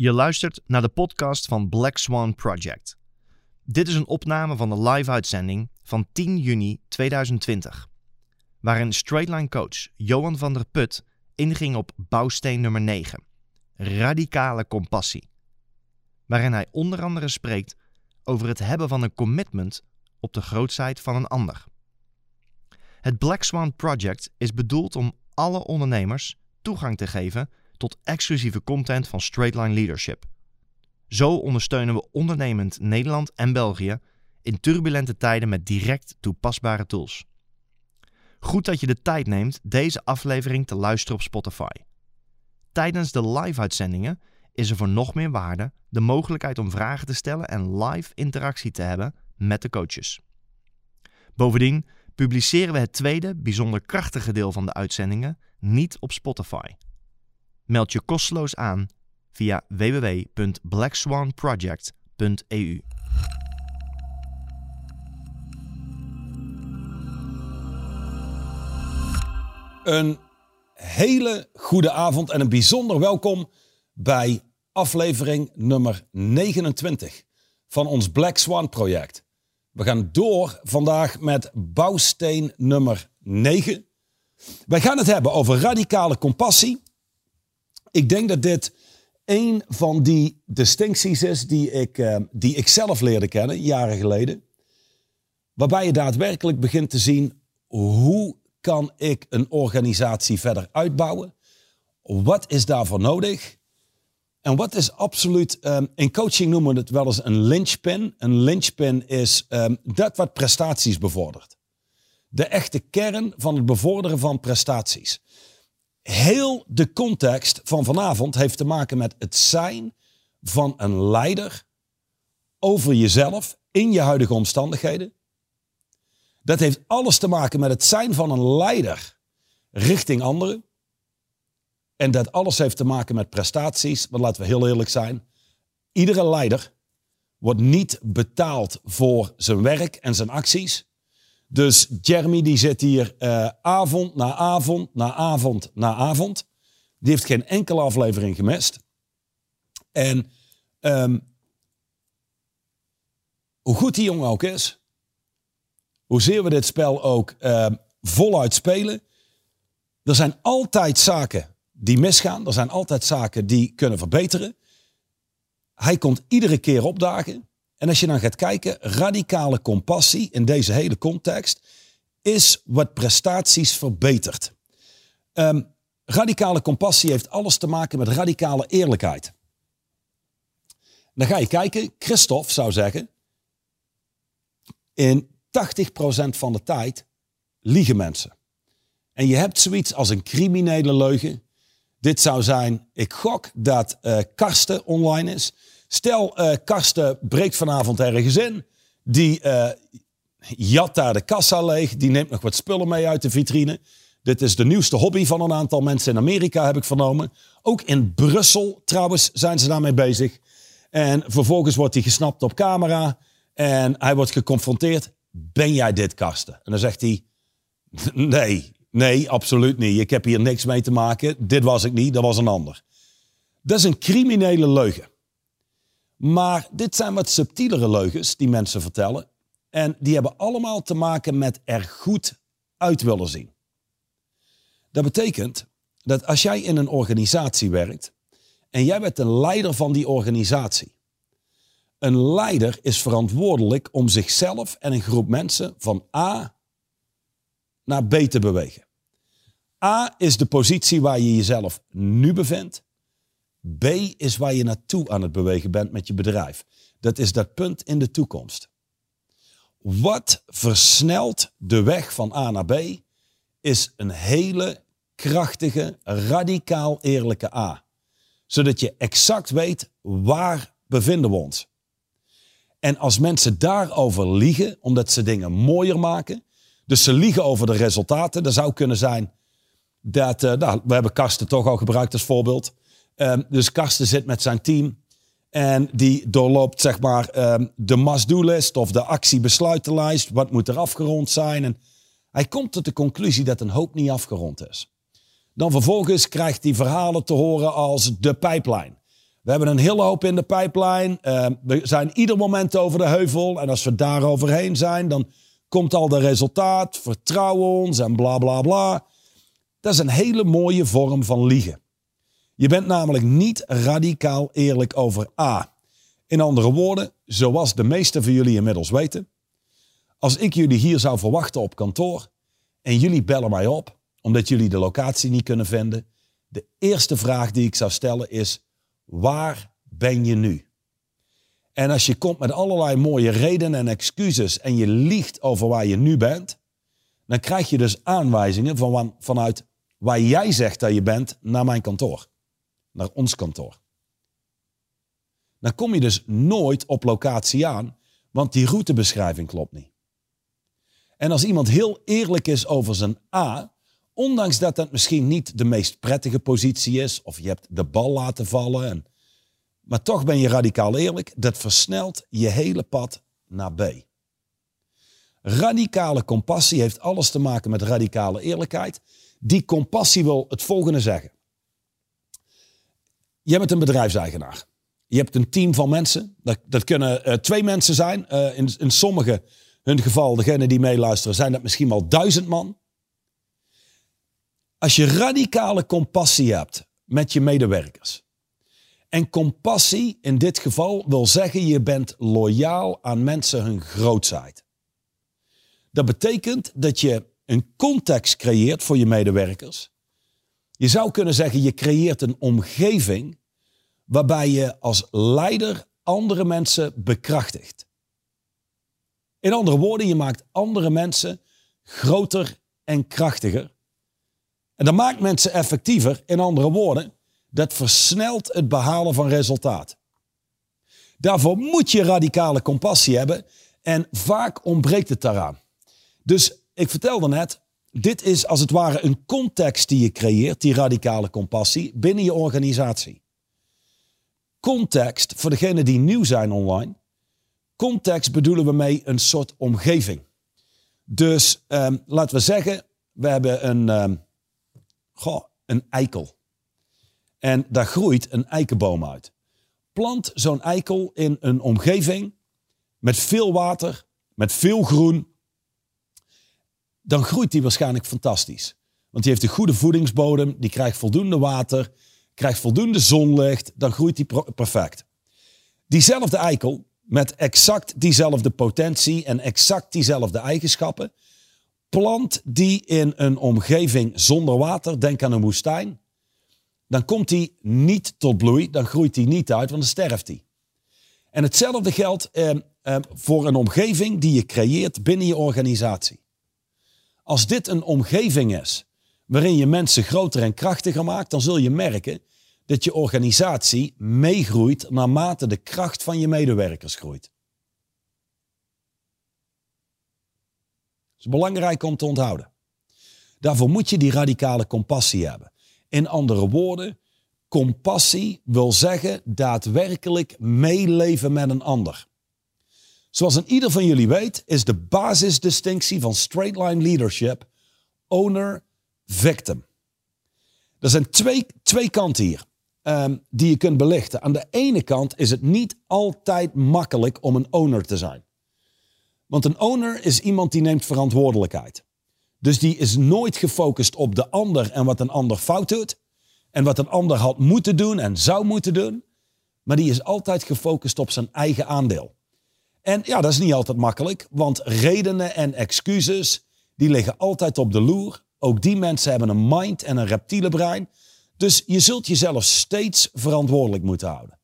Je luistert naar de podcast van Black Swan Project. Dit is een opname van de live-uitzending van 10 juni 2020, waarin straightline coach Johan van der Put inging op bouwsteen nummer 9, radicale compassie, waarin hij onder andere spreekt over het hebben van een commitment op de grootheid van een ander. Het Black Swan Project is bedoeld om alle ondernemers toegang te geven tot exclusieve content van Straightline Leadership. Zo ondersteunen we ondernemend Nederland en België in turbulente tijden met direct toepasbare tools. Goed dat je de tijd neemt deze aflevering te luisteren op Spotify. Tijdens de live-uitzendingen is er voor nog meer waarde de mogelijkheid om vragen te stellen en live interactie te hebben met de coaches. Bovendien publiceren we het tweede, bijzonder krachtige deel van de uitzendingen niet op Spotify. Meld je kosteloos aan via www.blackswanproject.eu. Een hele goede avond en een bijzonder welkom bij aflevering nummer 29 van ons Black Swan project. We gaan door vandaag met bouwsteen nummer 9. Wij gaan het hebben over radicale compassie. Ik denk dat dit een van die distincties is die ik, eh, die ik zelf leerde kennen, jaren geleden. Waarbij je daadwerkelijk begint te zien hoe kan ik een organisatie verder uitbouwen? Wat is daarvoor nodig? En wat is absoluut, um, in coaching noemen we het wel eens een linchpin. Een linchpin is um, dat wat prestaties bevordert. De echte kern van het bevorderen van prestaties. Heel de context van vanavond heeft te maken met het zijn van een leider over jezelf in je huidige omstandigheden. Dat heeft alles te maken met het zijn van een leider richting anderen. En dat alles heeft te maken met prestaties. Want laten we heel eerlijk zijn. Iedere leider wordt niet betaald voor zijn werk en zijn acties. Dus Jeremy die zit hier uh, avond na avond na avond na avond. Die heeft geen enkele aflevering gemist. En um, hoe goed die jongen ook is, hoezeer we dit spel ook uh, voluit spelen, er zijn altijd zaken die misgaan. Er zijn altijd zaken die kunnen verbeteren. Hij komt iedere keer opdagen. En als je dan gaat kijken, radicale compassie in deze hele context is wat prestaties verbetert. Um, radicale compassie heeft alles te maken met radicale eerlijkheid. Dan ga je kijken, Christophe zou zeggen, in 80% van de tijd liegen mensen. En je hebt zoiets als een criminele leugen. Dit zou zijn, ik gok dat uh, Karsten online is. Stel, uh, Karsten breekt vanavond ergens in. Die uh, jat daar de kassa leeg. Die neemt nog wat spullen mee uit de vitrine. Dit is de nieuwste hobby van een aantal mensen in Amerika, heb ik vernomen. Ook in Brussel trouwens zijn ze daarmee bezig. En vervolgens wordt hij gesnapt op camera. En hij wordt geconfronteerd. Ben jij dit, Karsten? En dan zegt hij, nee, nee, absoluut niet. Ik heb hier niks mee te maken. Dit was ik niet, dat was een ander. Dat is een criminele leugen. Maar dit zijn wat subtielere leugens die mensen vertellen. En die hebben allemaal te maken met er goed uit willen zien. Dat betekent dat als jij in een organisatie werkt en jij bent de leider van die organisatie. Een leider is verantwoordelijk om zichzelf en een groep mensen van A naar B te bewegen. A is de positie waar je jezelf nu bevindt. B is waar je naartoe aan het bewegen bent met je bedrijf. Dat is dat punt in de toekomst. Wat versnelt de weg van A naar B is een hele krachtige, radicaal eerlijke A. Zodat je exact weet waar bevinden we ons. En als mensen daarover liegen, omdat ze dingen mooier maken, dus ze liegen over de resultaten, dat zou kunnen zijn dat, uh, nou, we hebben Karsten toch al gebruikt als voorbeeld. Um, dus Karsten zit met zijn team en die doorloopt zeg maar um, de must-do-list of de actiebesluitenlijst. Wat moet er afgerond zijn? En hij komt tot de conclusie dat een hoop niet afgerond is. Dan vervolgens krijgt hij verhalen te horen als de pijplijn. We hebben een hele hoop in de pijplijn. Uh, we zijn ieder moment over de heuvel. En als we daar overheen zijn, dan komt al de resultaat. Vertrouw ons en bla bla bla. Dat is een hele mooie vorm van liegen. Je bent namelijk niet radicaal eerlijk over A. In andere woorden, zoals de meeste van jullie inmiddels weten, als ik jullie hier zou verwachten op kantoor en jullie bellen mij op omdat jullie de locatie niet kunnen vinden, de eerste vraag die ik zou stellen is: waar ben je nu? En als je komt met allerlei mooie redenen en excuses en je liegt over waar je nu bent, dan krijg je dus aanwijzingen van, vanuit waar jij zegt dat je bent naar mijn kantoor, naar ons kantoor. Dan kom je dus nooit op locatie aan, want die routebeschrijving klopt niet. En als iemand heel eerlijk is over zijn A, ondanks dat dat misschien niet de meest prettige positie is, of je hebt de bal laten vallen, en, maar toch ben je radicaal eerlijk, dat versnelt je hele pad naar B. Radicale compassie heeft alles te maken met radicale eerlijkheid. Die compassie wil het volgende zeggen. Je bent een bedrijfseigenaar. Je hebt een team van mensen. Dat, dat kunnen uh, twee mensen zijn. Uh, in, in sommige hun geval, degene die meeluisteren, zijn dat misschien wel duizend man. Als je radicale compassie hebt met je medewerkers. En compassie in dit geval wil zeggen je bent loyaal aan mensen hun grootheid. Dat betekent dat je een context creëert voor je medewerkers. Je zou kunnen zeggen je creëert een omgeving waarbij je als leider andere mensen bekrachtigt. In andere woorden, je maakt andere mensen groter en krachtiger. En dat maakt mensen effectiever. In andere woorden, dat versnelt het behalen van resultaat. Daarvoor moet je radicale compassie hebben en vaak ontbreekt het daaraan. Dus ik vertelde net, dit is als het ware een context die je creëert, die radicale compassie, binnen je organisatie. Context, voor degenen die nieuw zijn online, context bedoelen we mee een soort omgeving. Dus um, laten we zeggen, we hebben een, um, goh, een eikel. En daar groeit een eikenboom uit. Plant zo'n eikel in een omgeving met veel water, met veel groen. Dan groeit die waarschijnlijk fantastisch. Want die heeft een goede voedingsbodem, die krijgt voldoende water, krijgt voldoende zonlicht, dan groeit die perfect. Diezelfde eikel, met exact diezelfde potentie en exact diezelfde eigenschappen, plant die in een omgeving zonder water, denk aan een woestijn, dan komt die niet tot bloei, dan groeit die niet uit, want dan sterft die. En hetzelfde geldt eh, eh, voor een omgeving die je creëert binnen je organisatie. Als dit een omgeving is waarin je mensen groter en krachtiger maakt, dan zul je merken dat je organisatie meegroeit naarmate de kracht van je medewerkers groeit. Dat is belangrijk om te onthouden. Daarvoor moet je die radicale compassie hebben. In andere woorden, compassie wil zeggen daadwerkelijk meeleven met een ander. Zoals een ieder van jullie weet, is de basisdistinctie van straight line leadership owner-victim. Er zijn twee, twee kanten hier. Ehm, die je kunt belichten. Aan de ene kant is het niet altijd makkelijk om een owner te zijn. Want een owner is iemand die neemt verantwoordelijkheid. Dus die is nooit gefocust op de ander en wat een ander fout doet. En wat een ander had moeten doen en zou moeten doen. Maar die is altijd gefocust op zijn eigen aandeel. En ja, dat is niet altijd makkelijk, want redenen en excuses, die liggen altijd op de loer. Ook die mensen hebben een mind en een reptiele brein. Dus je zult jezelf steeds verantwoordelijk moeten houden.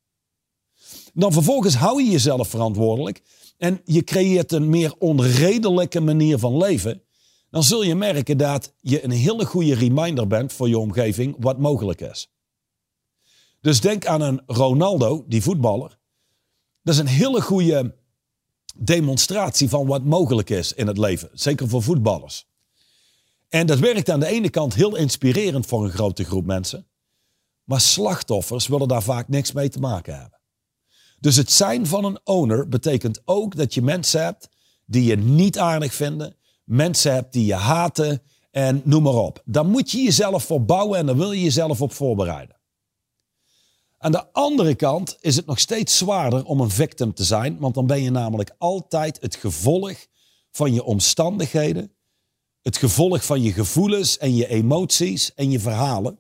Dan vervolgens hou je jezelf verantwoordelijk en je creëert een meer onredelijke manier van leven. Dan zul je merken dat je een hele goede reminder bent voor je omgeving wat mogelijk is. Dus denk aan een Ronaldo, die voetballer. Dat is een hele goede demonstratie van wat mogelijk is in het leven. Zeker voor voetballers. En dat werkt aan de ene kant heel inspirerend voor een grote groep mensen. Maar slachtoffers willen daar vaak niks mee te maken hebben. Dus het zijn van een owner betekent ook dat je mensen hebt die je niet aardig vinden. Mensen hebt die je haten en noem maar op. Daar moet je jezelf voor bouwen en daar wil je jezelf op voorbereiden. Aan de andere kant is het nog steeds zwaarder om een victim te zijn, want dan ben je namelijk altijd het gevolg van je omstandigheden, het gevolg van je gevoelens en je emoties en je verhalen.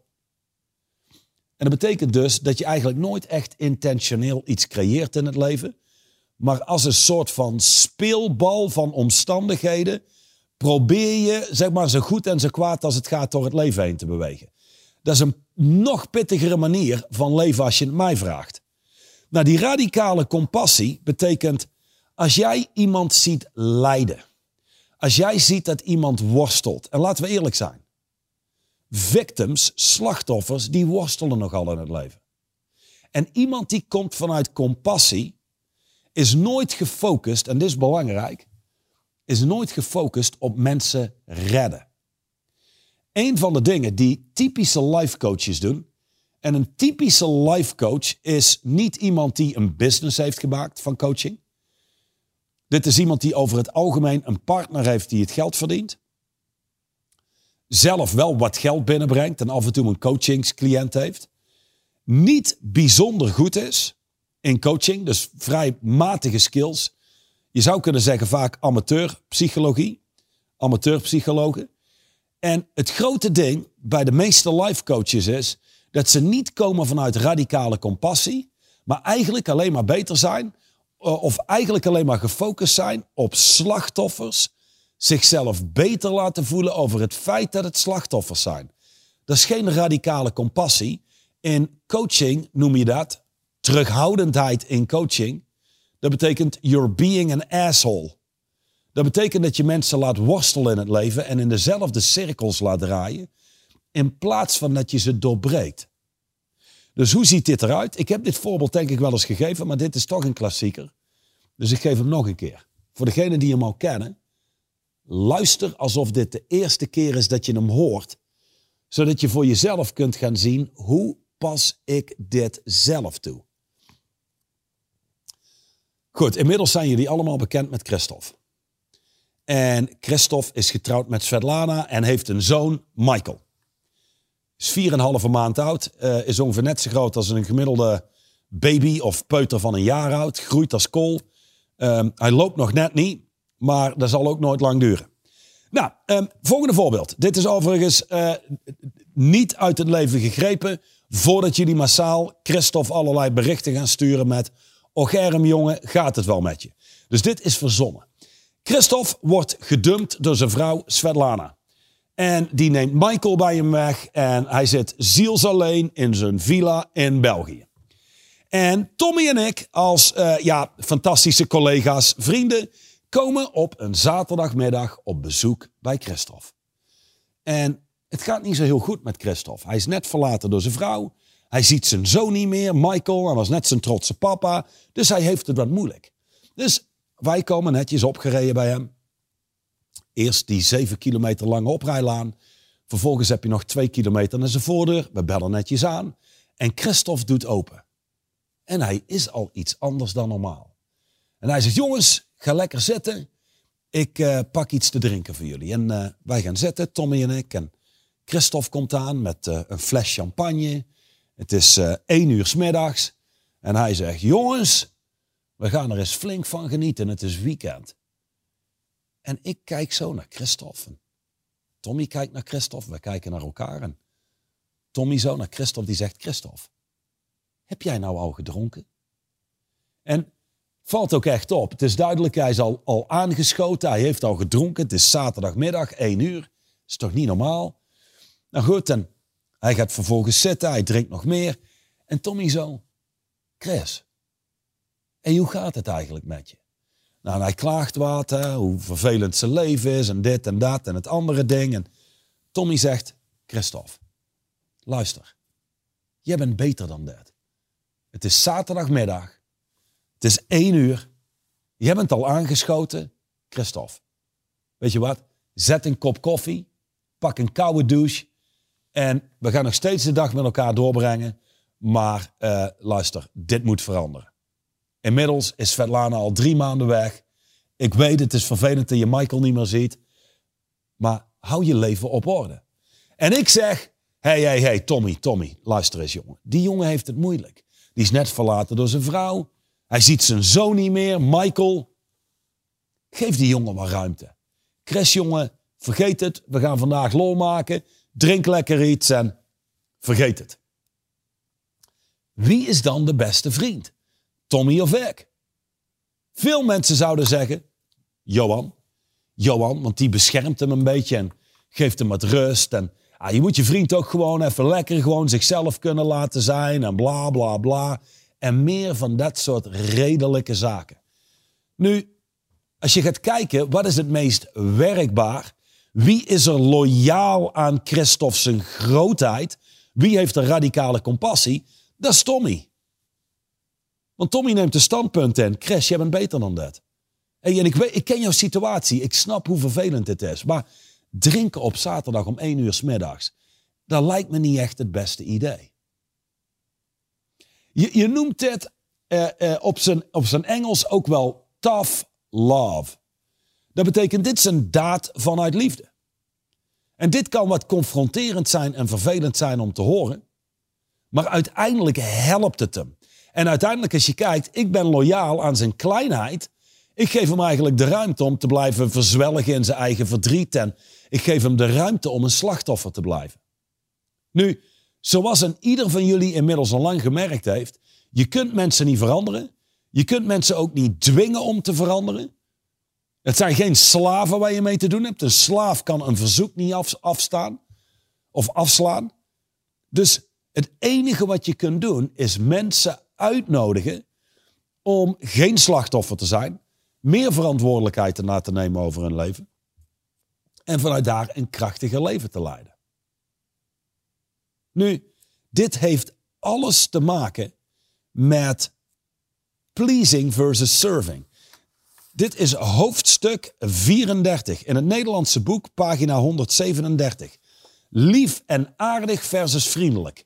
En dat betekent dus dat je eigenlijk nooit echt intentioneel iets creëert in het leven, maar als een soort van speelbal van omstandigheden probeer je zeg maar zo goed en zo kwaad als het gaat door het leven heen te bewegen. Dat is een nog pittigere manier van leven als je het mij vraagt. Nou, die radicale compassie betekent als jij iemand ziet lijden, als jij ziet dat iemand worstelt, en laten we eerlijk zijn, victims, slachtoffers, die worstelen nogal in het leven. En iemand die komt vanuit compassie, is nooit gefocust, en dit is belangrijk, is nooit gefocust op mensen redden. Een van de dingen die typische life coaches doen, en een typische life coach is niet iemand die een business heeft gemaakt van coaching. Dit is iemand die over het algemeen een partner heeft die het geld verdient. Zelf wel wat geld binnenbrengt en af en toe een coachingscliënt heeft. Niet bijzonder goed is in coaching, dus vrij matige skills. Je zou kunnen zeggen vaak amateurpsychologie, amateurpsychologen. En het grote ding bij de meeste life coaches is dat ze niet komen vanuit radicale compassie, maar eigenlijk alleen maar beter zijn eh, of eigenlijk alleen maar gefocust zijn op slachtoffers, zichzelf beter laten voelen over het feit dat het slachtoffers zijn. Dat is geen radicale compassie. In coaching noem je dat terughoudendheid in coaching. Dat betekent you're being an asshole. Dat betekent dat je mensen laat worstelen in het leven en in dezelfde cirkels laat draaien, in plaats van dat je ze doorbreekt. Dus hoe ziet dit eruit? Ik heb dit voorbeeld denk ik wel eens gegeven, maar dit is toch een klassieker. Dus ik geef hem nog een keer. Voor degenen die hem al kennen, luister alsof dit de eerste keer is dat je hem hoort, zodat je voor jezelf kunt gaan zien hoe pas ik dit zelf toe. Goed, inmiddels zijn jullie allemaal bekend met Christophe. En Christophe is getrouwd met Svetlana en heeft een zoon, Michael. Is 4,5 maand oud, uh, is ongeveer net zo groot als een gemiddelde baby of peuter van een jaar oud. Groeit als kool. Um, hij loopt nog net niet, maar dat zal ook nooit lang duren. Nou, um, volgende voorbeeld. Dit is overigens uh, niet uit het leven gegrepen voordat jullie massaal Christophe allerlei berichten gaan sturen met... Och, jongen, gaat het wel met je? Dus dit is verzonnen. Christophe wordt gedumpt door zijn vrouw Svetlana. En die neemt Michael bij hem weg en hij zit zielsaleen in zijn villa in België. En Tommy en ik, als uh, ja, fantastische collega's, vrienden, komen op een zaterdagmiddag op bezoek bij Christophe. En het gaat niet zo heel goed met Christophe. Hij is net verlaten door zijn vrouw. Hij ziet zijn zoon niet meer, Michael. Hij was net zijn trotse papa. Dus hij heeft het wat moeilijk. Dus wij komen netjes opgereden bij hem. Eerst die zeven kilometer lange oprijlaan. Vervolgens heb je nog twee kilometer naar zijn voordeur. We bellen netjes aan. En Christophe doet open. En hij is al iets anders dan normaal. En hij zegt, jongens, ga lekker zitten. Ik uh, pak iets te drinken voor jullie. En uh, wij gaan zitten, Tommy en ik. En Christophe komt aan met uh, een fles champagne. Het is één uur s middags. En hij zegt, jongens, we gaan er eens flink van genieten. Het is weekend. En ik kijk zo naar Christophe. Tommy kijkt naar Christophe. We kijken naar elkaar. En Tommy zo naar Christophe. Die zegt, Christophe, heb jij nou al gedronken? En valt ook echt op. Het is duidelijk, hij is al, al aangeschoten. Hij heeft al gedronken. Het is zaterdagmiddag, 1 uur. is toch niet normaal? Nou goed, en hij gaat vervolgens zitten. Hij drinkt nog meer. En Tommy zo, Chris, en hoe gaat het eigenlijk met je? Nou, hij klaagt wat, hoe vervelend zijn leven is en dit en dat en het andere ding. En Tommy zegt, Christophe, luister, jij bent beter dan dat. Het is zaterdagmiddag, het is één uur, jij bent al aangeschoten, Christophe. Weet je wat? Zet een kop koffie, pak een koude douche en we gaan nog steeds de dag met elkaar doorbrengen. Maar uh, luister, dit moet veranderen. Inmiddels is Svetlana al drie maanden weg. Ik weet, het is vervelend dat je Michael niet meer ziet. Maar hou je leven op orde. En ik zeg, hey, hey, hey, Tommy, Tommy, luister eens jongen. Die jongen heeft het moeilijk. Die is net verlaten door zijn vrouw. Hij ziet zijn zoon niet meer, Michael. Geef die jongen wat ruimte. Chris, jongen, vergeet het. We gaan vandaag lol maken. Drink lekker iets en vergeet het. Wie is dan de beste vriend? Tommy of ik? Veel mensen zouden zeggen, Johan. Johan, want die beschermt hem een beetje en geeft hem wat rust. En ah, je moet je vriend ook gewoon even lekker gewoon zichzelf kunnen laten zijn en bla bla bla. En meer van dat soort redelijke zaken. Nu, als je gaat kijken, wat is het meest werkbaar? Wie is er loyaal aan Christophe zijn grootheid? Wie heeft een radicale compassie? Dat is Tommy. Want Tommy neemt de standpunt in. Chris, jij bent beter dan dat. en ik, weet, ik ken jouw situatie. Ik snap hoe vervelend het is. Maar drinken op zaterdag om 1 uur s middags, dat lijkt me niet echt het beste idee. Je, je noemt dit uh, uh, op, zijn, op zijn Engels ook wel tough love. Dat betekent, dit is een daad vanuit liefde. En dit kan wat confronterend zijn en vervelend zijn om te horen. Maar uiteindelijk helpt het hem. En uiteindelijk, als je kijkt, ik ben loyaal aan zijn kleinheid. Ik geef hem eigenlijk de ruimte om te blijven verzwelgen in zijn eigen verdriet. En ik geef hem de ruimte om een slachtoffer te blijven. Nu, zoals een ieder van jullie inmiddels al lang gemerkt heeft, je kunt mensen niet veranderen. Je kunt mensen ook niet dwingen om te veranderen. Het zijn geen slaven waar je mee te doen hebt. Een slaaf kan een verzoek niet afstaan of afslaan. Dus het enige wat je kunt doen is mensen uitnodigen om geen slachtoffer te zijn, meer verantwoordelijkheid na te nemen over hun leven en vanuit daar een krachtiger leven te leiden. Nu, dit heeft alles te maken met pleasing versus serving. Dit is hoofdstuk 34 in het Nederlandse boek, pagina 137. Lief en aardig versus vriendelijk.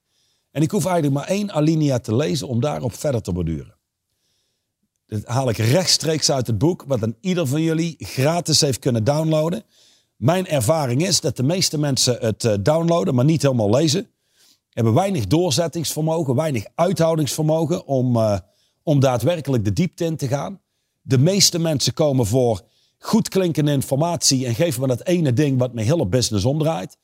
En ik hoef eigenlijk maar één alinea te lezen om daarop verder te borduren. Dit haal ik rechtstreeks uit het boek, wat een ieder van jullie gratis heeft kunnen downloaden. Mijn ervaring is dat de meeste mensen het eh, downloaden, maar niet helemaal lezen. Hebben weinig doorzettingsvermogen, weinig uithoudingsvermogen om, uh, om daadwerkelijk de diepte in te gaan. De meeste mensen komen voor goed klinkende informatie en geven me dat ene ding wat mijn hele business omdraait.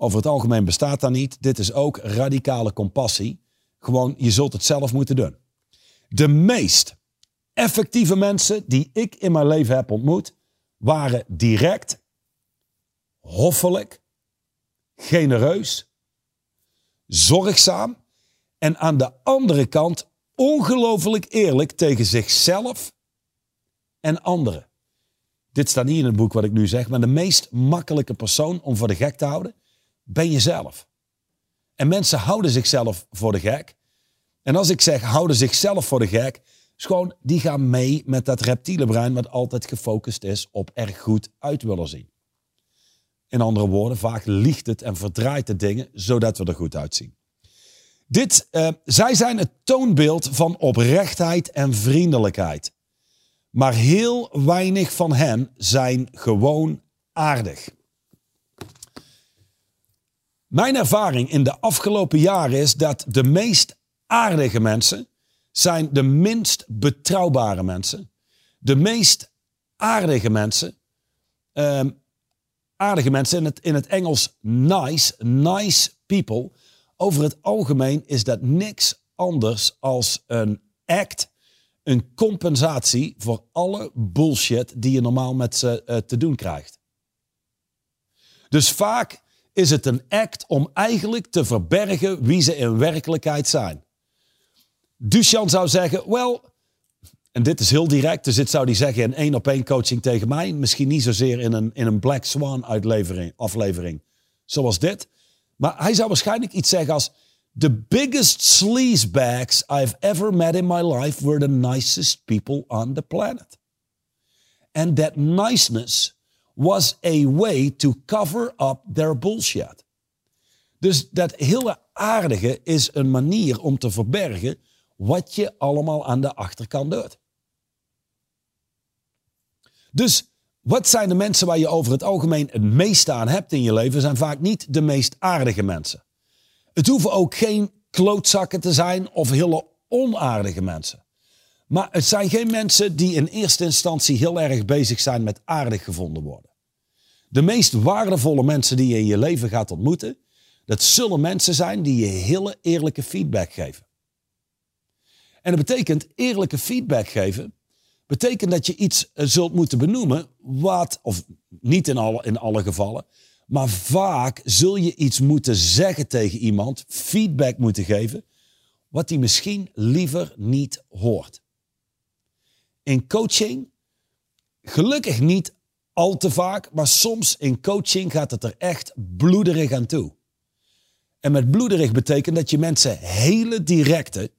Over het algemeen bestaat dat niet. Dit is ook radicale compassie. Gewoon, je zult het zelf moeten doen. De meest effectieve mensen die ik in mijn leven heb ontmoet, waren direct, hoffelijk, genereus, zorgzaam en aan de andere kant ongelooflijk eerlijk tegen zichzelf en anderen. Dit staat niet in het boek wat ik nu zeg, maar de meest makkelijke persoon om voor de gek te houden ben jezelf. En mensen houden zichzelf voor de gek. En als ik zeg houden zichzelf voor de gek, is gewoon die gaan mee met dat reptiele brein wat altijd gefocust is op erg goed uit willen zien. In andere woorden, vaak liegt het en verdraait de dingen zodat we er goed uitzien. Dit, uh, zij zijn het toonbeeld van oprechtheid en vriendelijkheid. Maar heel weinig van hen zijn gewoon aardig. Mijn ervaring in de afgelopen jaren is dat de meest aardige mensen zijn de minst betrouwbare mensen. De meest aardige mensen, um, aardige mensen in het, in het Engels nice, nice people. Over het algemeen is dat niks anders als een act, een compensatie voor alle bullshit die je normaal met ze uh, te doen krijgt. Dus vaak is het een act om eigenlijk te verbergen wie ze in werkelijkheid zijn. Duchan zou zeggen, wel, en dit is heel direct, dus dit zou hij zeggen in één op één coaching tegen mij. Misschien niet zozeer in een, in een Black Swan uitlevering, aflevering zoals dit. Maar hij zou waarschijnlijk iets zeggen als... The biggest sleazebags I've ever met in my life were the nicest people on the planet. And that niceness was a way to cover up their bullshit. Dus dat hele aardige is een manier om te verbergen wat je allemaal aan de achterkant doet. Dus wat zijn de mensen waar je over het algemeen het meeste aan hebt in je leven, zijn vaak niet de meest aardige mensen. Het hoeven ook geen klootzakken te zijn of hele onaardige mensen. Maar het zijn geen mensen die in eerste instantie heel erg bezig zijn met aardig gevonden worden. De meest waardevolle mensen die je in je leven gaat ontmoeten, dat zullen mensen zijn die je hele eerlijke feedback geven. En dat betekent eerlijke feedback geven, betekent dat je iets eh, zult moeten benoemen wat, of niet in alle, in alle gevallen, maar vaak zul je iets moeten zeggen tegen iemand, feedback moeten geven, wat hij misschien liever niet hoort. In coaching, gelukkig niet al te vaak, maar soms in coaching gaat het er echt bloederig aan toe. En met bloederig betekent dat je mensen hele directe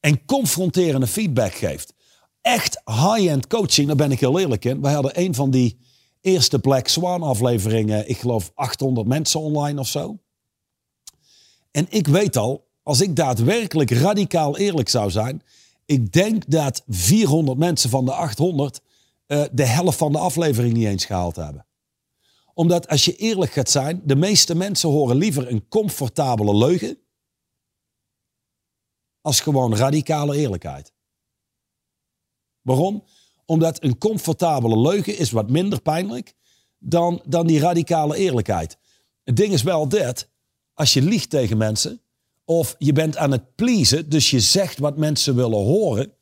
en confronterende feedback geeft. Echt high-end coaching, daar ben ik heel eerlijk in. Wij hadden een van die eerste Black Swan afleveringen, ik geloof 800 mensen online of zo. En ik weet al, als ik daadwerkelijk radicaal eerlijk zou zijn, ik denk dat 400 mensen van de 800 eh, de helft van de aflevering niet eens gehaald hebben. Omdat als je eerlijk gaat zijn, de meeste mensen horen liever een comfortabele leugen als gewoon radicale eerlijkheid. Waarom? Omdat een comfortabele leugen is wat minder pijnlijk dan, dan die radicale eerlijkheid. Het ding is wel dit, als je liegt tegen mensen of je bent aan het pleasen, dus je zegt wat mensen willen horen,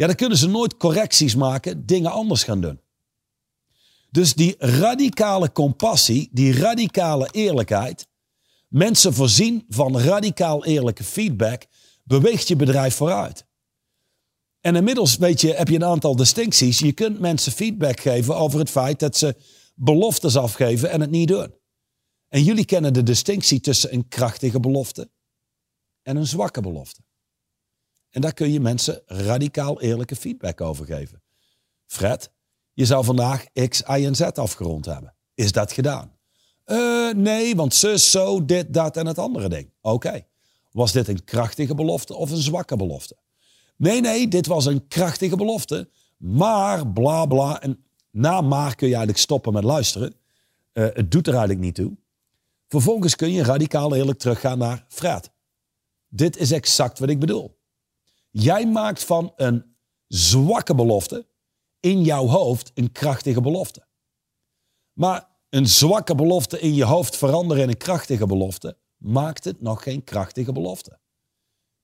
ja, dan kunnen ze nooit correcties maken, dingen anders gaan doen. Dus die radicale compassie, die radicale eerlijkheid, mensen voorzien van radicaal eerlijke feedback, beweegt je bedrijf vooruit. En inmiddels weet je, heb je een aantal distincties. Je kunt mensen feedback geven over het feit dat ze beloftes afgeven en het niet doen. En jullie kennen de distinctie tussen een krachtige belofte en een zwakke belofte. En daar kun je mensen radicaal eerlijke feedback over geven. Fred, je zou vandaag X, Y en Z afgerond hebben. Is dat gedaan? Uh, nee, want zus, zo, dit, dat en het andere ding. Oké. Was dit een krachtige belofte of een zwakke belofte? Nee, nee, dit was een krachtige belofte. Maar, bla bla. En na maar kun je eigenlijk stoppen met luisteren. Uh, het doet er eigenlijk niet toe. Vervolgens kun je radicaal eerlijk teruggaan naar Fred. Dit is exact wat ik bedoel. Jij maakt van een zwakke belofte in jouw hoofd een krachtige belofte. Maar een zwakke belofte in je hoofd veranderen in een krachtige belofte maakt het nog geen krachtige belofte.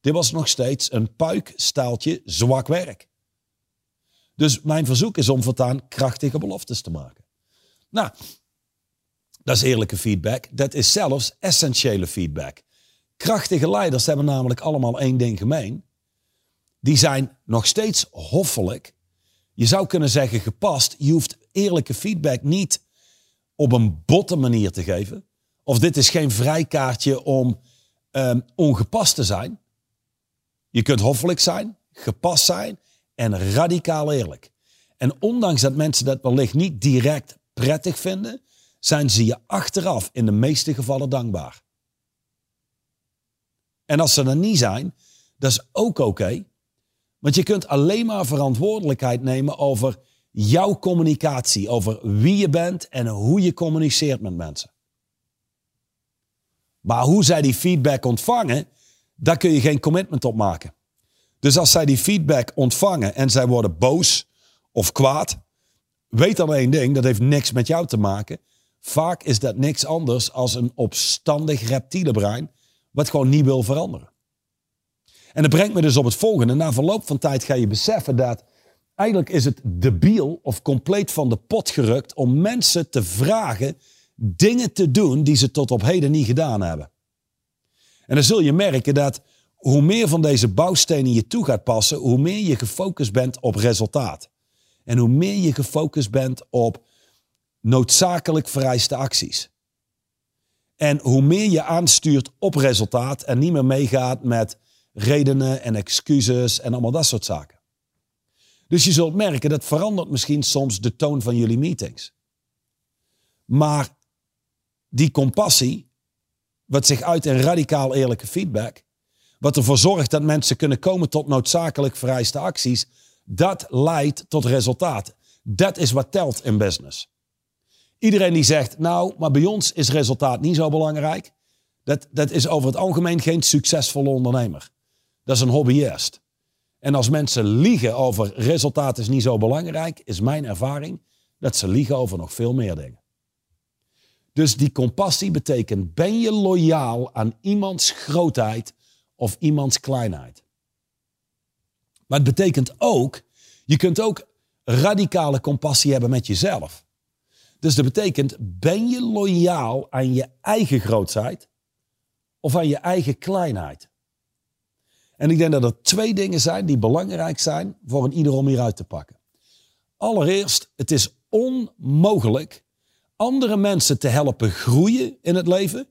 Dit was nog steeds een puikstaaltje zwak werk. Dus mijn verzoek is om voortaan krachtige beloftes te maken. Nou, dat is eerlijke feedback. Dat is zelfs essentiële feedback. Krachtige leiders hebben namelijk allemaal één ding gemeen. Die zijn nog steeds hoffelijk. Je zou kunnen zeggen gepast. Je hoeft eerlijke feedback niet op een botte manier te geven. Of dit is geen vrijkaartje om um, ongepast te zijn. Je kunt hoffelijk zijn, gepast zijn en radicaal eerlijk. En ondanks dat mensen dat wellicht niet direct prettig vinden, zijn ze je achteraf in de meeste gevallen dankbaar. En als ze er niet zijn, dat is ook oké. Want je kunt alleen maar verantwoordelijkheid nemen over jouw communicatie, over wie je bent en hoe je communiceert met mensen. Maar hoe zij die feedback ontvangen, daar kun je geen commitment op maken. Dus als zij die feedback ontvangen en zij worden boos of kwaad, weet dan één ding, dat heeft niks met jou te maken. Vaak is dat niks anders als een opstandig reptiele brein wat gewoon niet wil veranderen. En dat brengt me dus op het volgende. Na verloop van tijd ga je beseffen dat eigenlijk is het debiel of compleet van de pot gerukt om mensen te vragen dingen te doen die ze tot op heden niet gedaan hebben. En dan zul je merken dat hoe meer van deze bouwstenen je toe gaat passen, hoe meer je gefocust bent op resultaat. En hoe meer je gefocust bent op noodzakelijk vereiste acties. En hoe meer je aanstuurt op resultaat en niet meer meegaat met redenen en excuses en allemaal dat soort zaken. Dus je zult merken, dat verandert misschien soms de toon van jullie meetings. Maar die compassie, wat zich uit in radicaal eerlijke feedback, wat ervoor zorgt dat mensen kunnen komen tot noodzakelijk vereiste acties, dat leidt tot resultaat. Dat is wat telt in business. Iedereen die zegt, nou, maar bij ons is resultaat niet zo belangrijk. dat, dat is over het algemeen geen succesvolle ondernemer. Dat is een hobbyist. En als mensen liegen over resultaat is niet zo belangrijk, is mijn ervaring dat ze liegen over nog veel meer dingen. Dus die compassie betekent, ben je loyaal aan iemands grootheid of iemands kleinheid? Maar het betekent ook, je kunt ook radicale compassie hebben met jezelf. Dus dat betekent, ben je loyaal aan je eigen grootheid of aan je eigen kleinheid? En ik denk dat er twee dingen zijn die belangrijk zijn voor een ieder om hieruit te pakken. Allereerst, het is onmogelijk andere mensen te helpen groeien in het leven,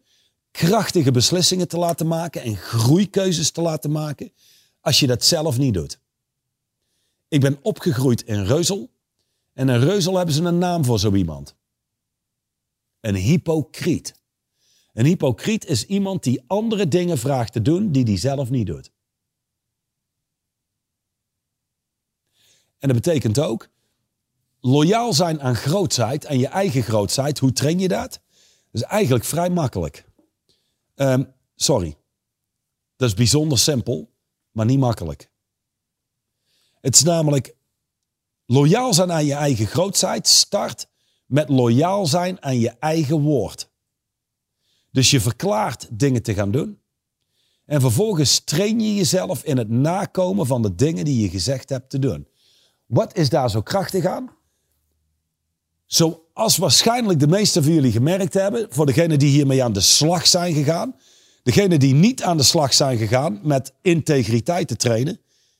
krachtige beslissingen te laten maken en groeikeuzes te laten maken, als je dat zelf niet doet. Ik ben opgegroeid in Reuzel en in Reuzel hebben ze een naam voor zo iemand. Een hypocriet. Een hypocriet is iemand die andere dingen vraagt te doen die hij zelf niet doet. En dat betekent ook loyaal zijn aan grootheid, aan je eigen grootheid. Hoe train je dat? Dat is eigenlijk vrij makkelijk. Ehm, sorry. Dat is bijzonder simpel, maar niet makkelijk. Het is namelijk loyaal zijn aan je eigen grootheid. Start met loyaal zijn aan je eigen woord. Dus je verklaart dingen te gaan doen. En vervolgens train je jezelf in het nakomen van de dingen die je gezegd hebt te doen. Wat is daar zo krachtig aan? Zoals waarschijnlijk de meesten van jullie gemerkt hebben, voor degenen die hiermee aan de slag zijn gegaan, degenen die niet aan de slag zijn gegaan met integriteit te trainen.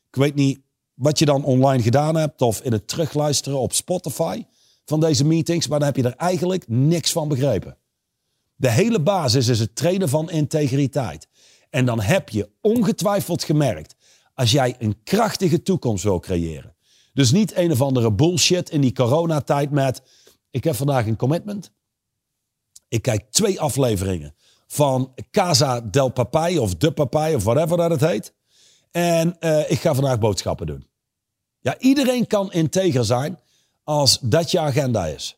Ik weet niet wat je dan online gedaan hebt of in het terugluisteren op Spotify van deze meetings, maar dan heb je er eigenlijk niks van begrepen. De hele basis is het trainen van integriteit. En dan heb je ongetwijfeld gemerkt, als jij een krachtige toekomst wil creëren, dus niet een of andere bullshit in die coronatijd met... Ik heb vandaag een commitment. Ik kijk twee afleveringen van Casa del Papai of De Papai of whatever dat het heet. En uh, ik ga vandaag boodschappen doen. Ja, iedereen kan integer zijn als dat je agenda is.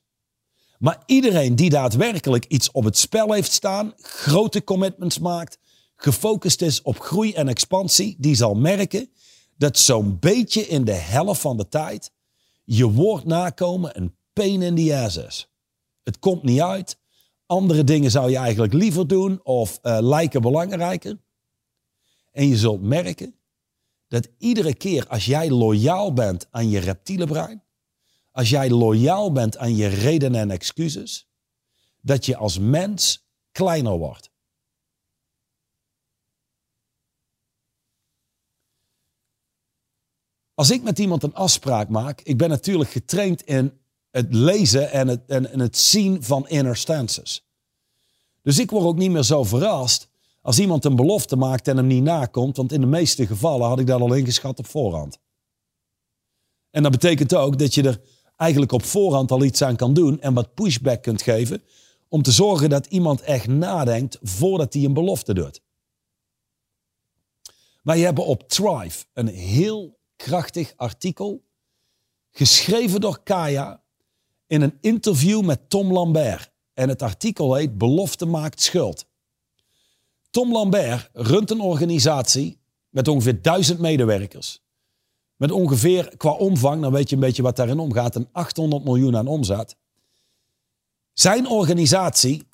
Maar iedereen die daadwerkelijk iets op het spel heeft staan, grote commitments maakt, gefocust is op groei en expansie, die zal merken dat zo'n beetje in de helft van de tijd je woord nakomen een pain in the ass is. Het komt niet uit. Andere dingen zou je eigenlijk liever doen of uh, lijken belangrijker. En je zult merken dat iedere keer als jij loyaal bent aan je reptiele brein, als jij loyaal bent aan je redenen en excuses, dat je als mens kleiner wordt. Als ik met iemand een afspraak maak, ik ben natuurlijk getraind in het lezen en het, en, het zien van inner stances. Dus ik word ook niet meer zo verrast als iemand een belofte maakt en hem niet nakomt, want in de meeste gevallen had ik dat al ingeschat op voorhand. En dat betekent ook dat je er eigenlijk op voorhand al iets aan kan doen en wat pushback kunt geven om te zorgen dat iemand echt nadenkt voordat hij een belofte doet. Wij hebben op Thrive een heel krachtig artikel, geschreven door Kaya in een interview met Tom Lambert. En het artikel heet Belofte maakt schuld. Tom Lambert runt een organisatie met ongeveer duizend medewerkers. Met ongeveer qua omvang, dan weet je een beetje wat daarin omgaat, een 800 miljoen aan omzet. Zijn organisatie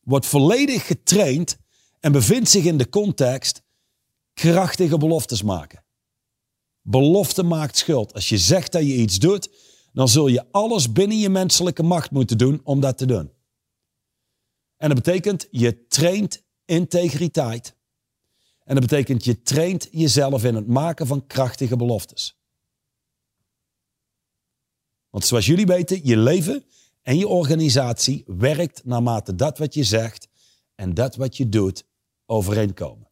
wordt volledig getraind en bevindt zich in de context krachtige beloftes maken. Belofte maakt schuld. Als je zegt dat je iets doet, dan zul je alles binnen je menselijke macht moeten doen om dat te doen. En dat betekent, je traint integriteit. En dat betekent, je traint jezelf in het maken van krachtige beloftes. Want zoals jullie weten, je leven en je organisatie werkt naarmate dat wat je zegt en dat wat je doet overeenkomen.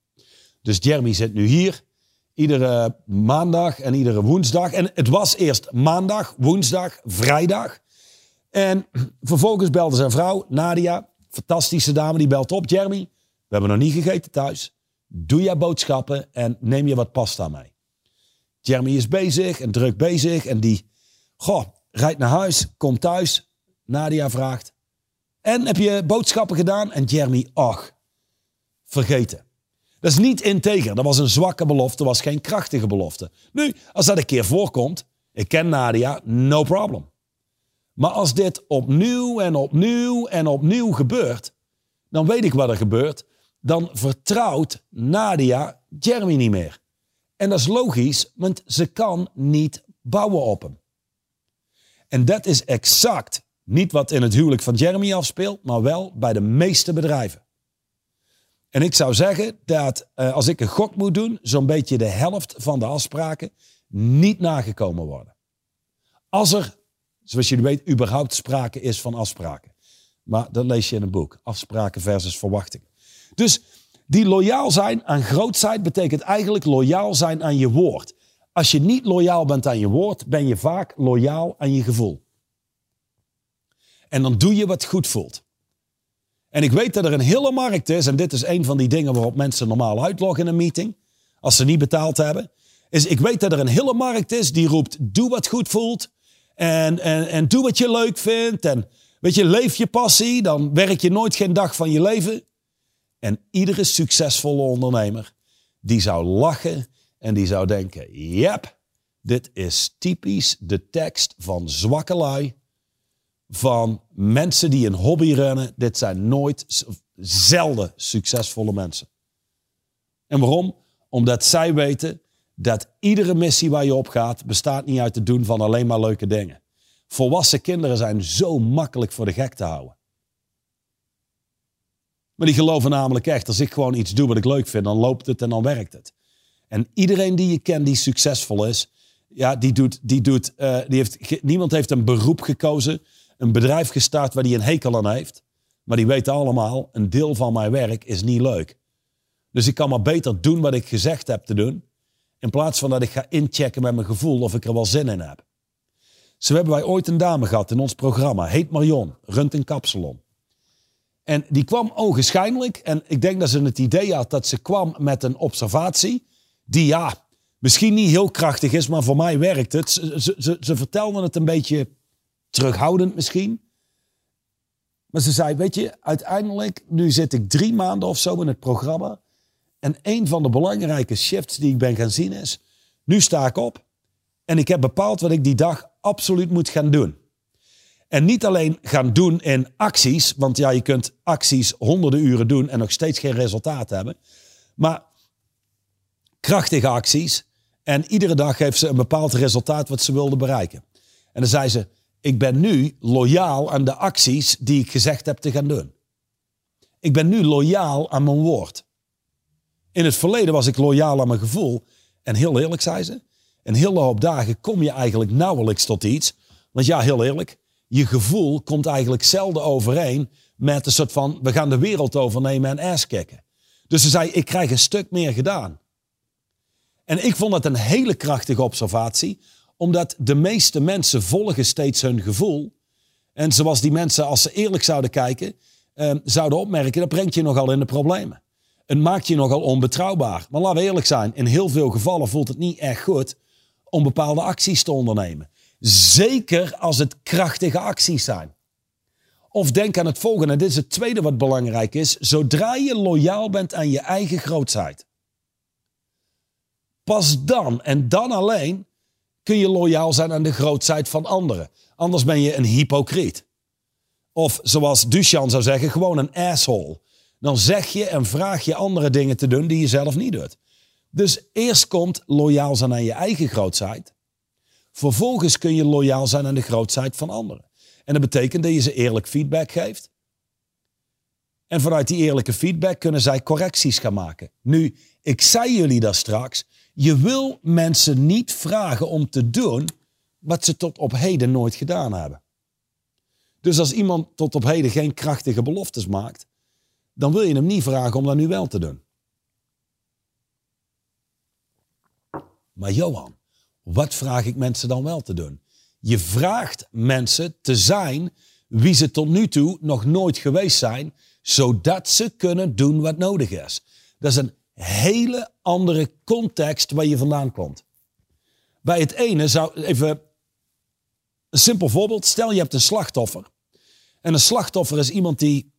Dus Jeremy zit nu hier Iedere maandag en iedere woensdag. En het was eerst maandag, woensdag, vrijdag. En vervolgens belde zijn vrouw, Nadia, fantastische dame, die belt op. Jeremy, we hebben nog niet gegeten thuis. Doe jij boodschappen en neem je wat pasta mee. Jeremy is bezig en druk bezig. En die, goh, rijdt naar huis, komt thuis. Nadia vraagt, en heb je boodschappen gedaan? En Jeremy, ach, vergeten. Dat is niet integer. Dat was een zwakke belofte, was geen krachtige belofte. Nu, als dat een keer voorkomt, ik ken Nadia, no problem. Maar als dit opnieuw en opnieuw en opnieuw gebeurt, dan weet ik wat er gebeurt. Dan vertrouwt Nadia Jeremy niet meer. En dat is logisch, want ze kan niet bouwen op hem. En dat is exact niet wat in het huwelijk van Jeremy afspeelt, maar wel bij de meeste bedrijven. En ik zou zeggen dat uh, als ik een gok moet doen, zo'n beetje de helft van de afspraken niet nagekomen worden. Als er, zoals jullie weten, überhaupt sprake is van afspraken. Maar dat lees je in een boek. Afspraken versus verwachtingen. Dus die loyaal zijn aan grootheid betekent eigenlijk loyaal zijn aan je woord. Als je niet loyaal bent aan je woord, ben je vaak loyaal aan je gevoel. En dan doe je wat goed voelt. En ik weet dat er een hele markt is, en dit is een van die dingen waarop mensen normaal uitloggen in een meeting, als ze niet betaald hebben, is ik weet dat er een hele markt is die roept, doe wat goed voelt en, en, en doe wat je leuk vindt en weet je, leef je passie, dan werk je nooit geen dag van je leven. En iedere succesvolle ondernemer, die zou lachen en die zou denken, yep, dit is typisch de tekst van zwakke lui van mensen die een hobby runnen. Dit zijn nooit, zelden succesvolle mensen. En waarom? Omdat zij weten dat iedere missie waar je op gaat, bestaat niet uit het doen van alleen maar leuke dingen. Volwassen kinderen zijn zo makkelijk voor de gek te houden. Maar die geloven namelijk echt, als ik gewoon iets doe wat ik leuk vind, dan loopt het en dan werkt het. En iedereen die je kent die succesvol is, ja, die doet, die doet, uh, die heeft, niemand heeft een beroep gekozen een bedrijf gestart waar hij een hekel aan heeft. Maar die weten allemaal, een deel van mijn werk is niet leuk. Dus ik kan maar beter doen wat ik gezegd heb te doen. In plaats van dat ik ga inchecken met mijn gevoel of ik er wel zin in heb. Zo hebben wij ooit een dame gehad in ons programma. Heet Marion, runt een kapsalon. En die kwam ogenschijnlijk. En ik denk dat ze het idee had dat ze kwam met een observatie. Die ja, misschien niet heel krachtig is, maar voor mij werkt het. Ze, ze, ze vertelde het een beetje terughoudend misschien. Maar ze zei, weet je, uiteindelijk, nu zit ik drie maanden of zo in het programma. En een van de belangrijke shifts die ik ben gaan zien is, nu sta ik op en ik heb bepaald wat ik die dag absoluut moet gaan doen. En niet alleen gaan doen in acties, want ja, je kunt acties honderden uren doen en nog steeds geen resultaat hebben. Maar krachtige acties. En iedere dag heeft ze een bepaald resultaat wat ze wilde bereiken. En dan zei ze, ik ben nu loyaal aan de acties die ik gezegd heb te gaan doen. Ik ben nu loyaal aan mijn woord. In het verleden was ik loyaal aan mijn gevoel. En heel eerlijk, zei ze, een hele hoop dagen kom je eigenlijk nauwelijks tot iets. Want ja, heel eerlijk, je gevoel komt eigenlijk zelden overeen met een soort van, we gaan de wereld overnemen en ass kicken. Dus ze zei, ik krijg een stuk meer gedaan. En ik vond dat een hele krachtige observatie, omdat de meeste mensen volgen steeds hun gevoel. En zoals die mensen, als ze eerlijk zouden kijken, eh, zouden opmerken, dat brengt je nogal in de problemen. Het maakt je nogal onbetrouwbaar. Maar laten we eerlijk zijn, in heel veel gevallen voelt het niet echt goed om bepaalde acties te ondernemen. Zeker als het krachtige acties zijn. Of denk aan het volgende, dit is het tweede wat belangrijk is. Zodra je loyaal bent aan je eigen grootheid. Pas dan en dan alleen kun je loyaal zijn aan de grootheid van anderen. Anders ben je een hypocriet. Of zoals Duchan zou zeggen, gewoon een asshole. Dan zeg je en vraag je andere dingen te doen die je zelf niet doet. Dus eerst komt loyaal zijn aan je eigen grootheid. Vervolgens kun je loyaal zijn aan de grootheid van anderen. En dat betekent dat je ze eerlijk feedback geeft. En vanuit die eerlijke feedback kunnen zij correcties gaan maken. Nu, ik zei jullie dat straks. Je wil mensen niet vragen om te doen wat ze tot op heden nooit gedaan hebben. Dus als iemand tot op heden geen krachtige beloftes maakt, dan wil je hem niet vragen om dat nu wel te doen. Maar Johan, wat vraag ik mensen dan wel te doen? Je vraagt mensen te zijn wie ze tot nu toe nog nooit geweest zijn, zodat ze kunnen doen wat nodig is. Dat is een hele andere context waar je vandaan komt. Bij het ene zou even een simpel voorbeeld. Stel je hebt een slachtoffer. En een slachtoffer is iemand die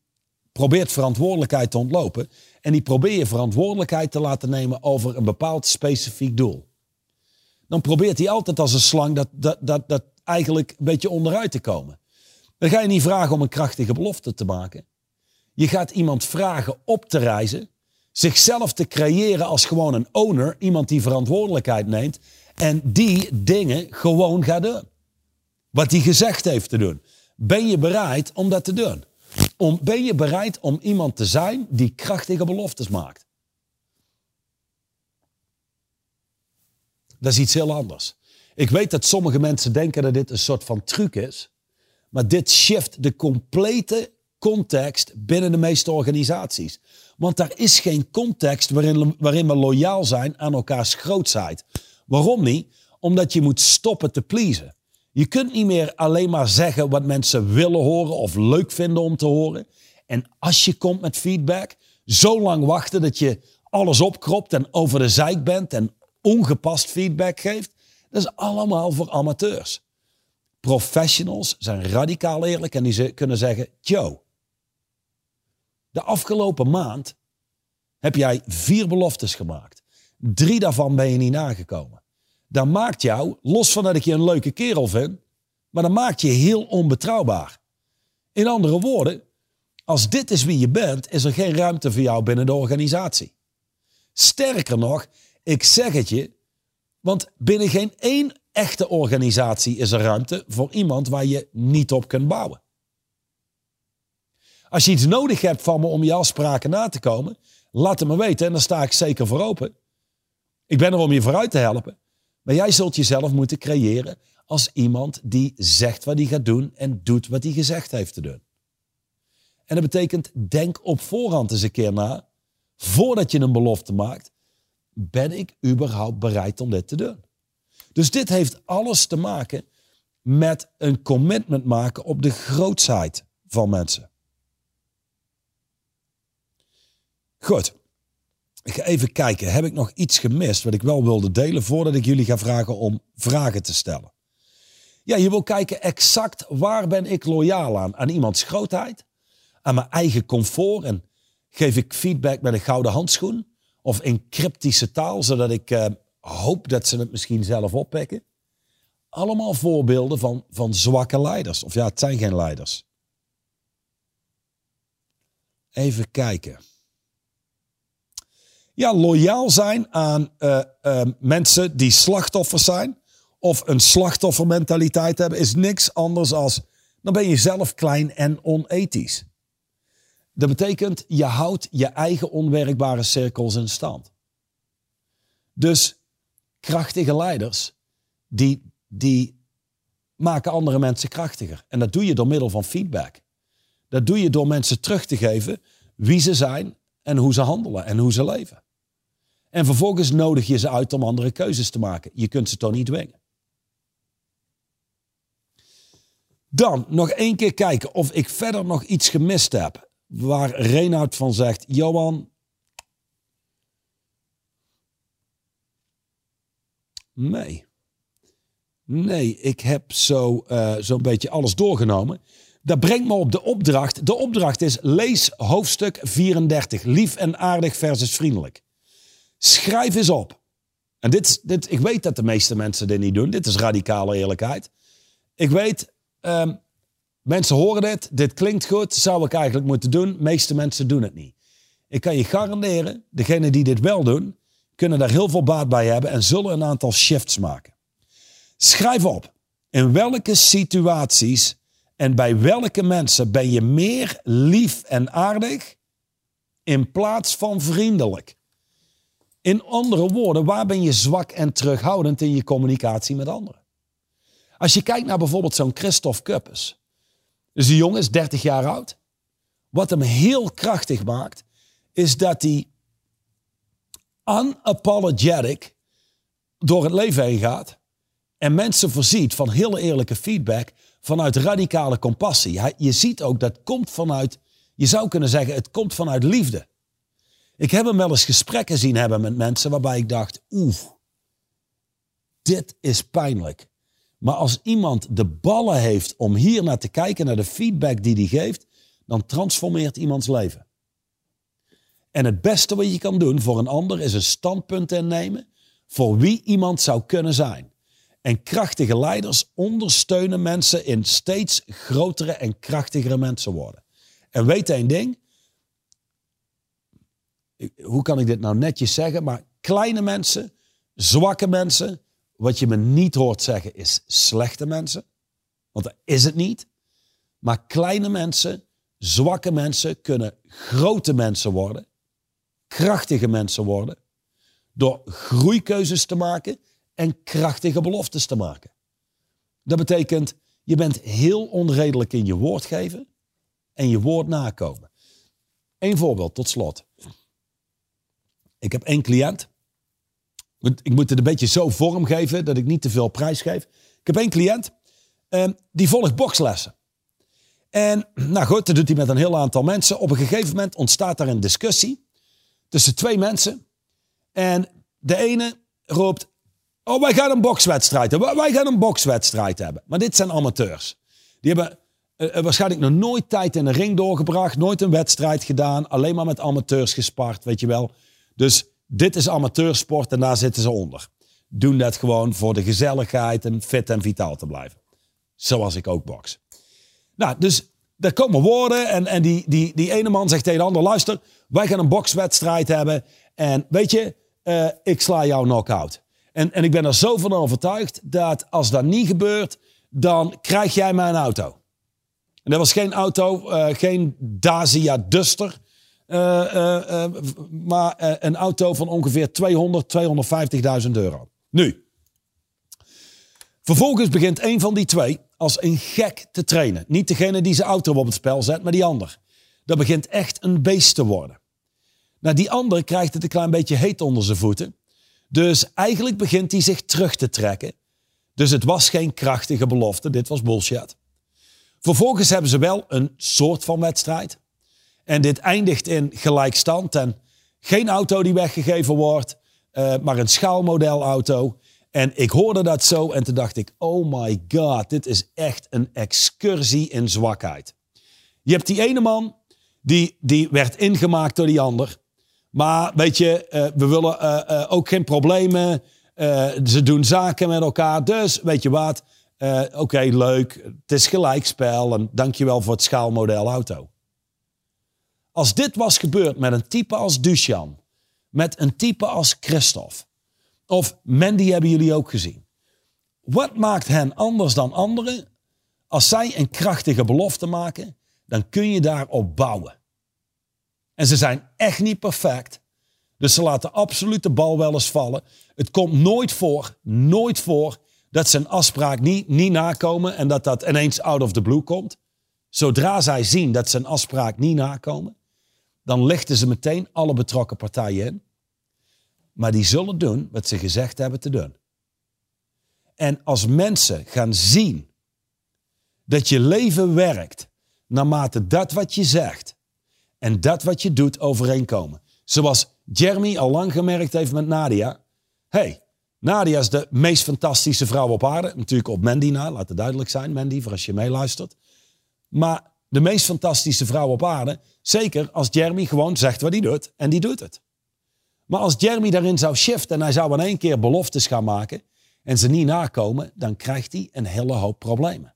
probeert verantwoordelijkheid te ontlopen. En die probeer je verantwoordelijkheid te laten nemen over een bepaald specifiek doel. Dan probeert hij altijd als een slang dat, dat, dat, dat eigenlijk een beetje onderuit te komen. Dan ga je niet vragen om een krachtige belofte te maken. Je gaat iemand vragen op te reizen, zichzelf te creëren als gewoon een owner, iemand die verantwoordelijkheid neemt en die dingen gewoon gaat doen. Wat hij gezegd heeft te doen. Ben je bereid om dat te doen? Om, ben je bereid om iemand te zijn die krachtige beloftes maakt? Dat is iets heel anders. Ik weet dat sommige mensen denken dat dit een soort van truc is. Maar dit shift de complete context binnen de meeste organisaties. Want daar is geen context waarin, waarin we loyaal zijn aan elkaars grootheid. Waarom niet? Omdat je moet stoppen te pleasen. Je kunt niet meer alleen maar zeggen wat mensen willen horen of leuk vinden om te horen. En als je komt met feedback, zo lang wachten dat je alles opkropt en over de zijk bent en ongepast feedback geeft. Dat is allemaal voor amateurs. Professionals zijn radicaal eerlijk en die kunnen zeggen: Joe, de afgelopen maand heb jij vier beloftes gemaakt. Drie daarvan ben je niet nagekomen. Dan maakt jou, los van dat ik je een leuke kerel vind, maar dan maakt je heel onbetrouwbaar. In andere woorden, als dit is wie je bent, is er geen ruimte voor jou binnen de organisatie. Sterker nog, ik zeg het je, want binnen geen één echte organisatie is er ruimte voor iemand waar je niet op kunt bouwen. Als je iets nodig hebt van me om je afspraken na te komen, laat het me weten en dan sta ik zeker voor open. Ik ben er om je vooruit te helpen. Maar jij zult jezelf moeten creëren als iemand die zegt wat hij gaat doen en doet wat hij gezegd heeft te doen. En dat betekent, denk op voorhand eens een keer na, voordat je een belofte maakt, ben ik überhaupt bereid om dit te doen? Dus dit heeft alles te maken met een commitment maken op de grootsheid van mensen. Goed. Ik ga even kijken. Heb ik nog iets gemist wat ik wel wilde delen voordat ik jullie ga vragen om vragen te stellen? Ja, je wil kijken exact waar ben ik loyaal aan? Aan iemands grootheid? Aan mijn eigen comfort? En geef ik feedback met een gouden handschoen? Of in cryptische taal, zodat ik eh, hoop dat ze het misschien zelf oppikken? Allemaal voorbeelden van, van zwakke leiders. Of ja, het zijn geen leiders. Even kijken. Ja, loyaal zijn aan uh, uh, mensen die slachtoffers zijn. Of een slachtoffermentaliteit hebben, is niks anders als. Dan ben je zelf klein en onethisch. Dat betekent, je houdt je eigen onwerkbare cirkels in stand. Dus krachtige leiders, die, die maken andere mensen krachtiger. En dat doe je door middel van feedback. Dat doe je door mensen terug te geven wie ze zijn en hoe ze handelen en hoe ze leven. En vervolgens nodig je ze uit om andere keuzes te maken. Je kunt ze toch niet dwingen. Dan nog één keer kijken of ik verder nog iets gemist heb. Waar Reinoud van zegt: Johan. Nee. Nee, ik heb zo, uh, zo'n beetje alles doorgenomen. Dat brengt me op de opdracht. De opdracht is: lees hoofdstuk 34. Lief en aardig versus vriendelijk. Schrijf eens op. En dit, dit, ik weet dat de meeste mensen dit niet doen. Dit is radicale eerlijkheid. Ik weet, um, mensen horen dit. Dit klinkt goed. Zou ik eigenlijk moeten doen. De meeste mensen doen het niet. Ik kan je garanderen, degenen die dit wel doen, kunnen daar heel veel baat bij hebben en zullen een aantal shifts maken. Schrijf op. In welke situaties en bij welke mensen ben je meer lief en aardig in plaats van vriendelijk? In andere woorden, waar ben je zwak en terughoudend in je communicatie met anderen? Als je kijkt naar bijvoorbeeld zo'n Christophe Kuppes. Dus die jongen is 30 jaar oud. Wat hem heel krachtig maakt, is dat hij unapologetic door het leven heen gaat en mensen voorziet van hele eerlijke feedback vanuit radicale compassie. Je ziet ook dat komt vanuit, je zou kunnen zeggen, het komt vanuit liefde. Ik heb hem wel eens gesprekken zien hebben met mensen waarbij ik dacht, oeh, dit is pijnlijk. Maar als iemand de ballen heeft om hier naar te kijken, naar de feedback die hij geeft, dan transformeert iemands leven. En het beste wat je kan doen voor een ander is een standpunt innemen voor wie iemand zou kunnen zijn. En krachtige leiders ondersteunen mensen in steeds grotere en krachtigere mensen worden. En weet één ding, hoe kan ik dit nou netjes zeggen, maar kleine mensen, zwakke mensen, wat je me niet hoort zeggen is slechte mensen, want dat is het niet. Maar kleine mensen, zwakke mensen kunnen grote mensen worden, krachtige mensen worden, door groeikeuzes te maken en krachtige beloftes te maken. Dat betekent, je bent heel onredelijk in je woord geven en je woord nakomen. Eén voorbeeld tot slot. Ik heb één cliënt. Ik moet het een beetje zo vormgeven dat ik niet te veel prijs geef. Ik heb één cliënt ehm, die volgt bokslessen. En nou goed, dat doet hij met een heel aantal mensen. Op een gegeven moment ontstaat daar een discussie tussen twee mensen. En de ene roept, oh wij gaan een bokswedstrijd hebben. Wij gaan een bokswedstrijd hebben. Maar dit zijn amateurs. Die hebben uh, waarschijnlijk nog nooit tijd in een ring doorgebracht. Nooit een wedstrijd gedaan. Alleen maar met amateurs gespart, weet je wel. Dus dit is amateursport en daar zitten ze onder. Doen dat gewoon voor de gezelligheid en fit en vitaal te blijven. Zoals ik ook box. Nou, dus er komen woorden en, en die, die, die ene man zegt tegen de ander, luister, wij gaan een bokswedstrijd hebben en weet je, uh, ik sla jou knock-out. En, en ik ben er zo van overtuigd dat als dat niet gebeurt, dan krijg jij mijn auto. En dat was geen auto, uh, geen Dacia Duster, maar een auto van ongeveer 200, 250.000 euro. Nu, vervolgens begint een van die twee als een gek te trainen. Niet degene die zijn auto op het spel zet, maar die ander. Dat begint echt een beest te worden. Nou, die ander krijgt het een klein beetje heet onder zijn voeten. Dus eigenlijk begint hij zich terug te trekken. Dus het was geen krachtige belofte, dit was bullshit. Vervolgens hebben ze wel een soort van wedstrijd. En dit eindigt in gelijkstand en geen auto die weggegeven wordt, uh, maar een schaalmodelauto. En ik hoorde dat zo en toen dacht ik, oh my god, dit is echt een excursie in zwakheid. Je hebt die ene man, die, die werd ingemaakt door die ander. Maar weet je, uh, we willen uh, ook geen problemen. ze doen zaken met elkaar. Dus weet je wat, oké, leuk. Het is gelijkspel en dankjewel voor het schaalmodel auto. Als dit was gebeurd met een type als Duchan, met een type als Christophe, of Mandy hebben jullie ook gezien. Wat maakt hen anders dan anderen? Als zij een krachtige belofte maken, dan kun je daarop bouwen. En ze zijn echt niet perfect. Dus ze laten absoluut de bal wel eens vallen. Het komt nooit voor, nooit voor, dat ze een afspraak niet, niet nakomen en dat dat ineens out of the blue komt. Zodra zij zien dat ze een afspraak niet nakomen, dan lichten ze meteen alle betrokken partijen in. Maar die zullen doen wat ze gezegd hebben te doen. En als mensen gaan zien dat je leven werkt naarmate dat wat je zegt en dat wat je doet overeenkomen. Zoals Jeremy al lang gemerkt heeft met Nadia. hey, Nadia is de meest fantastische vrouw op aarde. Natuurlijk op Mandy na, laat het duidelijk zijn, Mandy, voor als je meeluistert. Maar de meest fantastische vrouw op aarde, zeker als Jeremy gewoon zegt wat hij doet en die doet het. Maar als Jeremy daarin zou shiften en hij zou in één keer beloftes gaan maken en ze niet nakomen, dan krijgt hij een hele hoop problemen.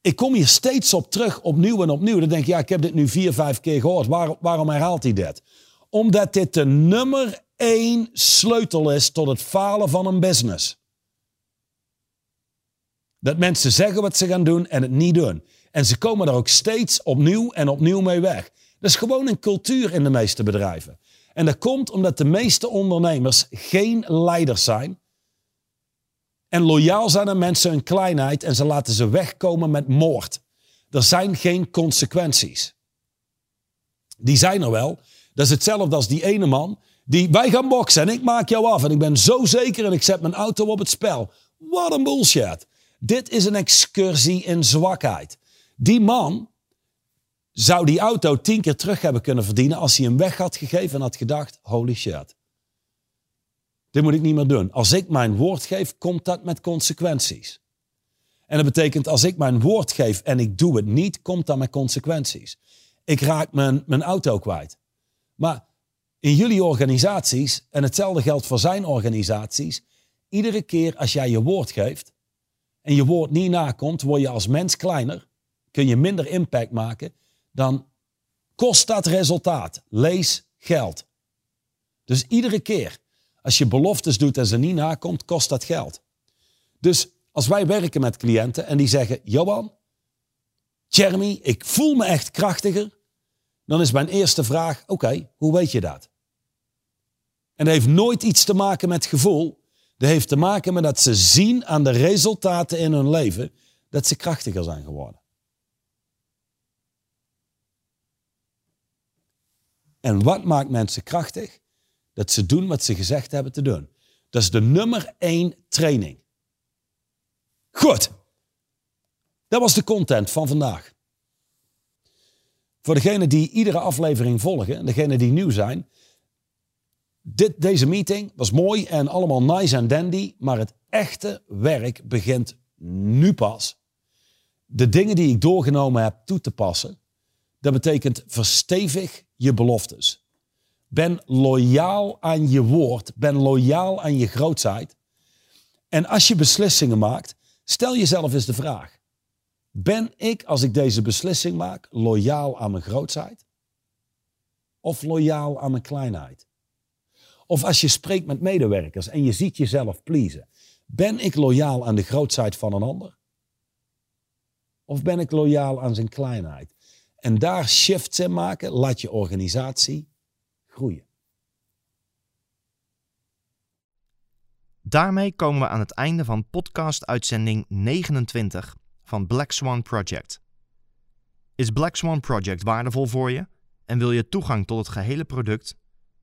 Ik kom hier steeds op terug, opnieuw en opnieuw. Dan denk je, ja, ik heb dit nu vier, vijf keer gehoord. Waarom, waarom herhaalt hij dit? Omdat dit de nummer één sleutel is tot het falen van een business. Dat mensen zeggen wat ze gaan doen en het niet doen. En ze komen er ook steeds opnieuw en opnieuw mee weg. Dat is gewoon een cultuur in de meeste bedrijven. En dat komt omdat de meeste ondernemers geen leiders zijn. En loyaal zijn aan mensen hun kleinheid en ze laten ze wegkomen met moord. Er zijn geen consequenties. Die zijn er wel. Dat is hetzelfde als die ene man die wij gaan boksen en ik maak jou af en ik ben zo zeker en ik zet mijn auto op het spel. Wat een bullshit. Dit is een excursie in zwakheid. Die man zou die auto tien keer terug hebben kunnen verdienen als hij hem weg had gegeven en had gedacht, holy shit. Dit moet ik niet meer doen. Als ik mijn woord geef, komt dat met consequenties. En dat betekent als ik mijn woord geef en ik doe het niet, komt dat met consequenties. Ik raak mijn, mijn auto kwijt. Maar in jullie organisaties, en hetzelfde geldt voor zijn organisaties, iedere keer als jij je woord geeft en je woord niet nakomt, word je als mens kleiner, kun je minder impact maken, dan kost dat resultaat. Lees geld. Dus iedere keer als je beloftes doet en ze niet nakomt, kost dat geld. Dus als wij werken met cliënten en die zeggen: Johan, Jeremy, ik voel me echt krachtiger. Dan is mijn eerste vraag: Oké, hoe weet je dat? En dat heeft nooit iets te maken met gevoel. Dat heeft te maken met dat ze zien aan de resultaten in hun leven dat ze krachtiger zijn geworden. En wat maakt mensen krachtig? Dat ze doen wat ze gezegd hebben te doen. Dat is de nummer één training. Goed. Dat was de content van vandaag. Voor degenen die iedere aflevering volgen en degenen die nieuw zijn. Dit, deze meeting was mooi en allemaal nice en dandy, maar het echte werk begint nu pas. De dingen die ik doorgenomen heb toe te passen, dat betekent verstevig je beloftes. Ben loyaal aan je woord. Ben loyaal aan je grootheid. En als je beslissingen maakt, stel jezelf eens de vraag. Ben ik, als ik deze beslissing maak, loyaal aan mijn grootheid? Of loyaal aan mijn kleinheid? Of als je spreekt met medewerkers en je ziet jezelf pleasen. Ben ik loyaal aan de grootheid van een ander? Of ben ik loyaal aan zijn kleinheid? En daar shifts in maken, laat je organisatie groeien. Daarmee komen we aan het einde van podcast-uitzending 29 van Black Swan Project. Is Black Swan Project waardevol voor je en wil je toegang tot het gehele product,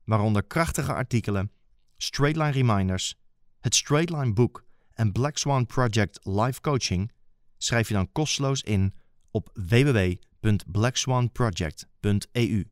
waaronder krachtige artikelen, straightline reminders, het straightline boek en Black Swan Project live coaching? Schrijf je dan kosteloos in op www.blackswanproject.eu.